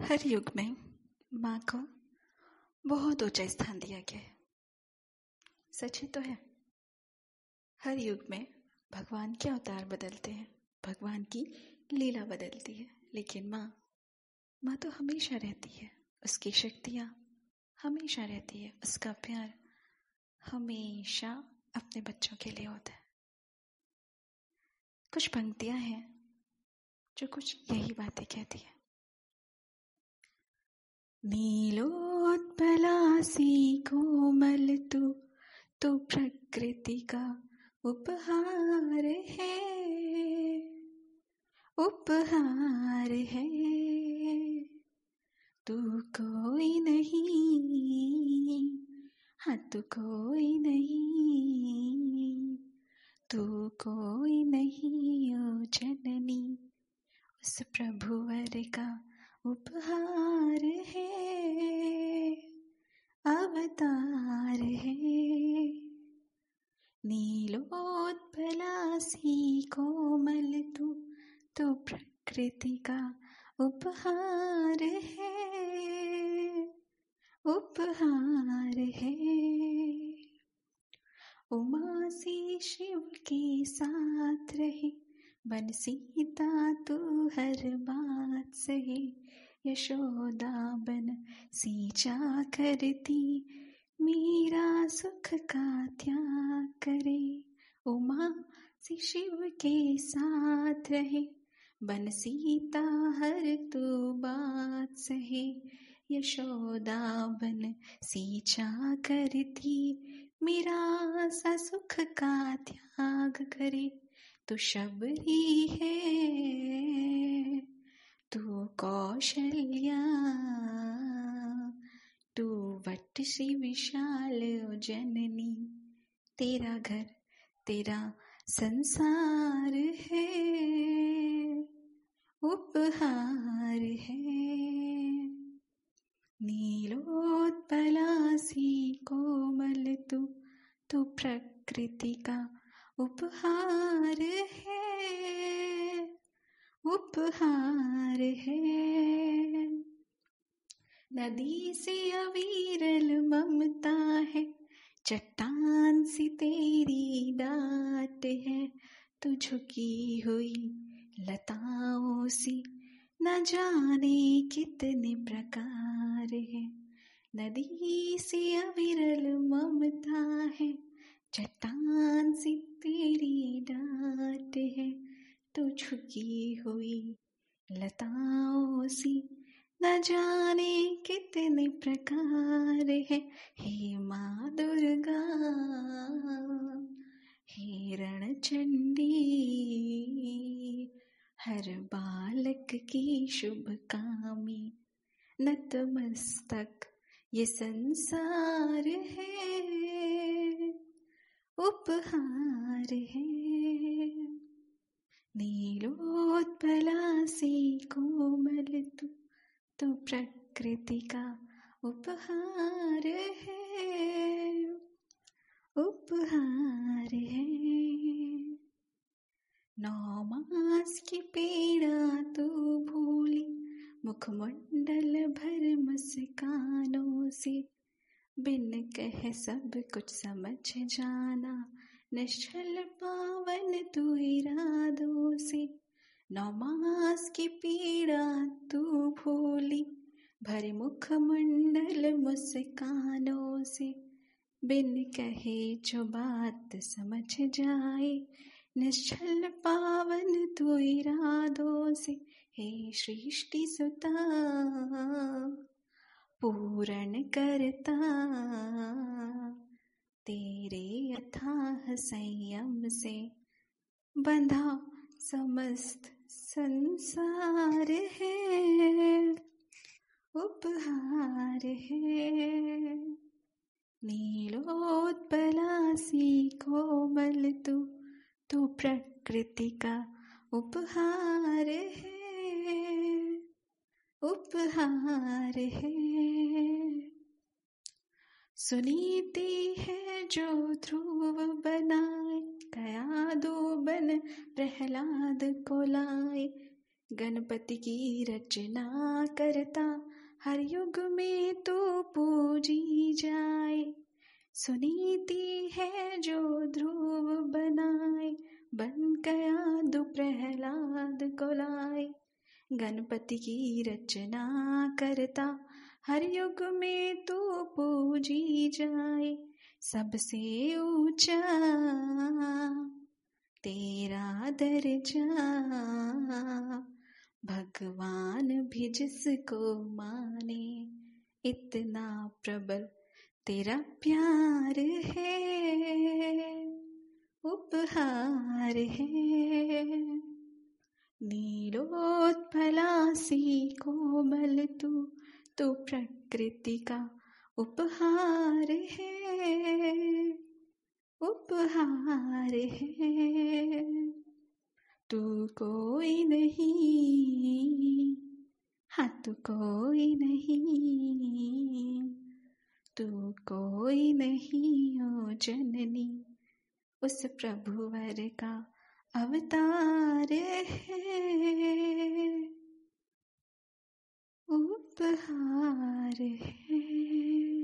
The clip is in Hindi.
हर युग में माँ को बहुत ऊँचा स्थान दिया गया है। सच ही तो है। हर युग में भगवान के अवतार बदलते हैं, भगवान की लीला बदलती है, लेकिन माँ माँ तो हमेशा रहती है, उसकी शक्तियाँ हमेशा रहती है, उसका प्यार हमेशा अपने बच्चों के लिए होता है। कुछ पंक्तियाँ हैं जो कुछ यही बातें कहती है। नीलोत्पलासी कोमल तू तू प्रकृति का उपहार है। उपहार है। तू कोई नहीं हाँ तू कोई नहीं, तू कोई नहीं, ओ जननी, उस प्रभुवर का उपहार है, अवतार है। नीलोत्पलासी कोमल तू तो प्रकृति का उपहार है उपहार है। उमा से शिव के साथ रहे, बन सीता तू, हर बात सहे। यशोदा बन सींचा करती, मेरा सुख का त्याग करे। उमा से शिव के साथ रहे, बन सीता हर तू बात सहे। यशोदा बन सींचा करती, मेरा सा सुख का त्याग करे। तू शबरी है तू कौशल्या तू वट सी विशाल जननी। तेरा घर, तेरा संसार है, उपहार है। नीलोत्पलासी कोमल तू तू प्रकृति का उपहार है। उपहार है। नदी से अवीरल ममता है। चट्टान सी तेरी डाट है। तू झुकी हुई लताओं सी। न जाने कितने प्रकार है। नदी से अविरल ममता है। चट्टान सी तेरी डाट है। तो झुकी हुई लताओं सी। न जाने कितने प्रकार है। हे माँ दुर्गा, हे रण चंडी हर बालक की शुभ कामी नतमस्तक, ये संसार है, उपहार है। नीलोत्पलासी कोमल तू तो प्रकृति का उपहार है। उपहार है। नौ मास की पीड़ा तू भूली, मुखमंडल भर मुस्कानों से। बिन कह सब कुछ समझ जाना निश्चल पावन तू इरादों से, नौ मास की पीड़ा तू भूली। भरे मुखमंडल मुस्कानों से, बिन कहे जो बात समझ जाए। निश्चल पावन तू इरादों से, हे सृष्टि सुता, पूरण करता। तेरे अथाह संयम से बंधा समस्त संसार है। उपहार है। नीलोत्पलासी कोमल तू तो प्रकृति का उपहार है। उपहार है। सुनीति है जो ध्रुव बनाए कया दो बन प्रहलाद को लाए। गणपति की रचना करता, हर युग में तो पूजी जाए। सुनीति है जो ध्रुव बनाए, बन गया दु प्रहलाद को लाए। गणपति की रचना करता हर युग में तो पूजी जाए, सबसे ऊँचा। तेरा दर्जा, भगवान भी जिसको माने, इतना प्रबल तेरा प्यार है, उपहार है। नीलोत्पलासी कोमल तू तो प्रकृति का उपहार है। उपहार है। तू कोई नहीं हाँ तू कोई नहीं, तू कोई नहीं हो जननी, उस प्रभुवर का अवतार है। उपहार है।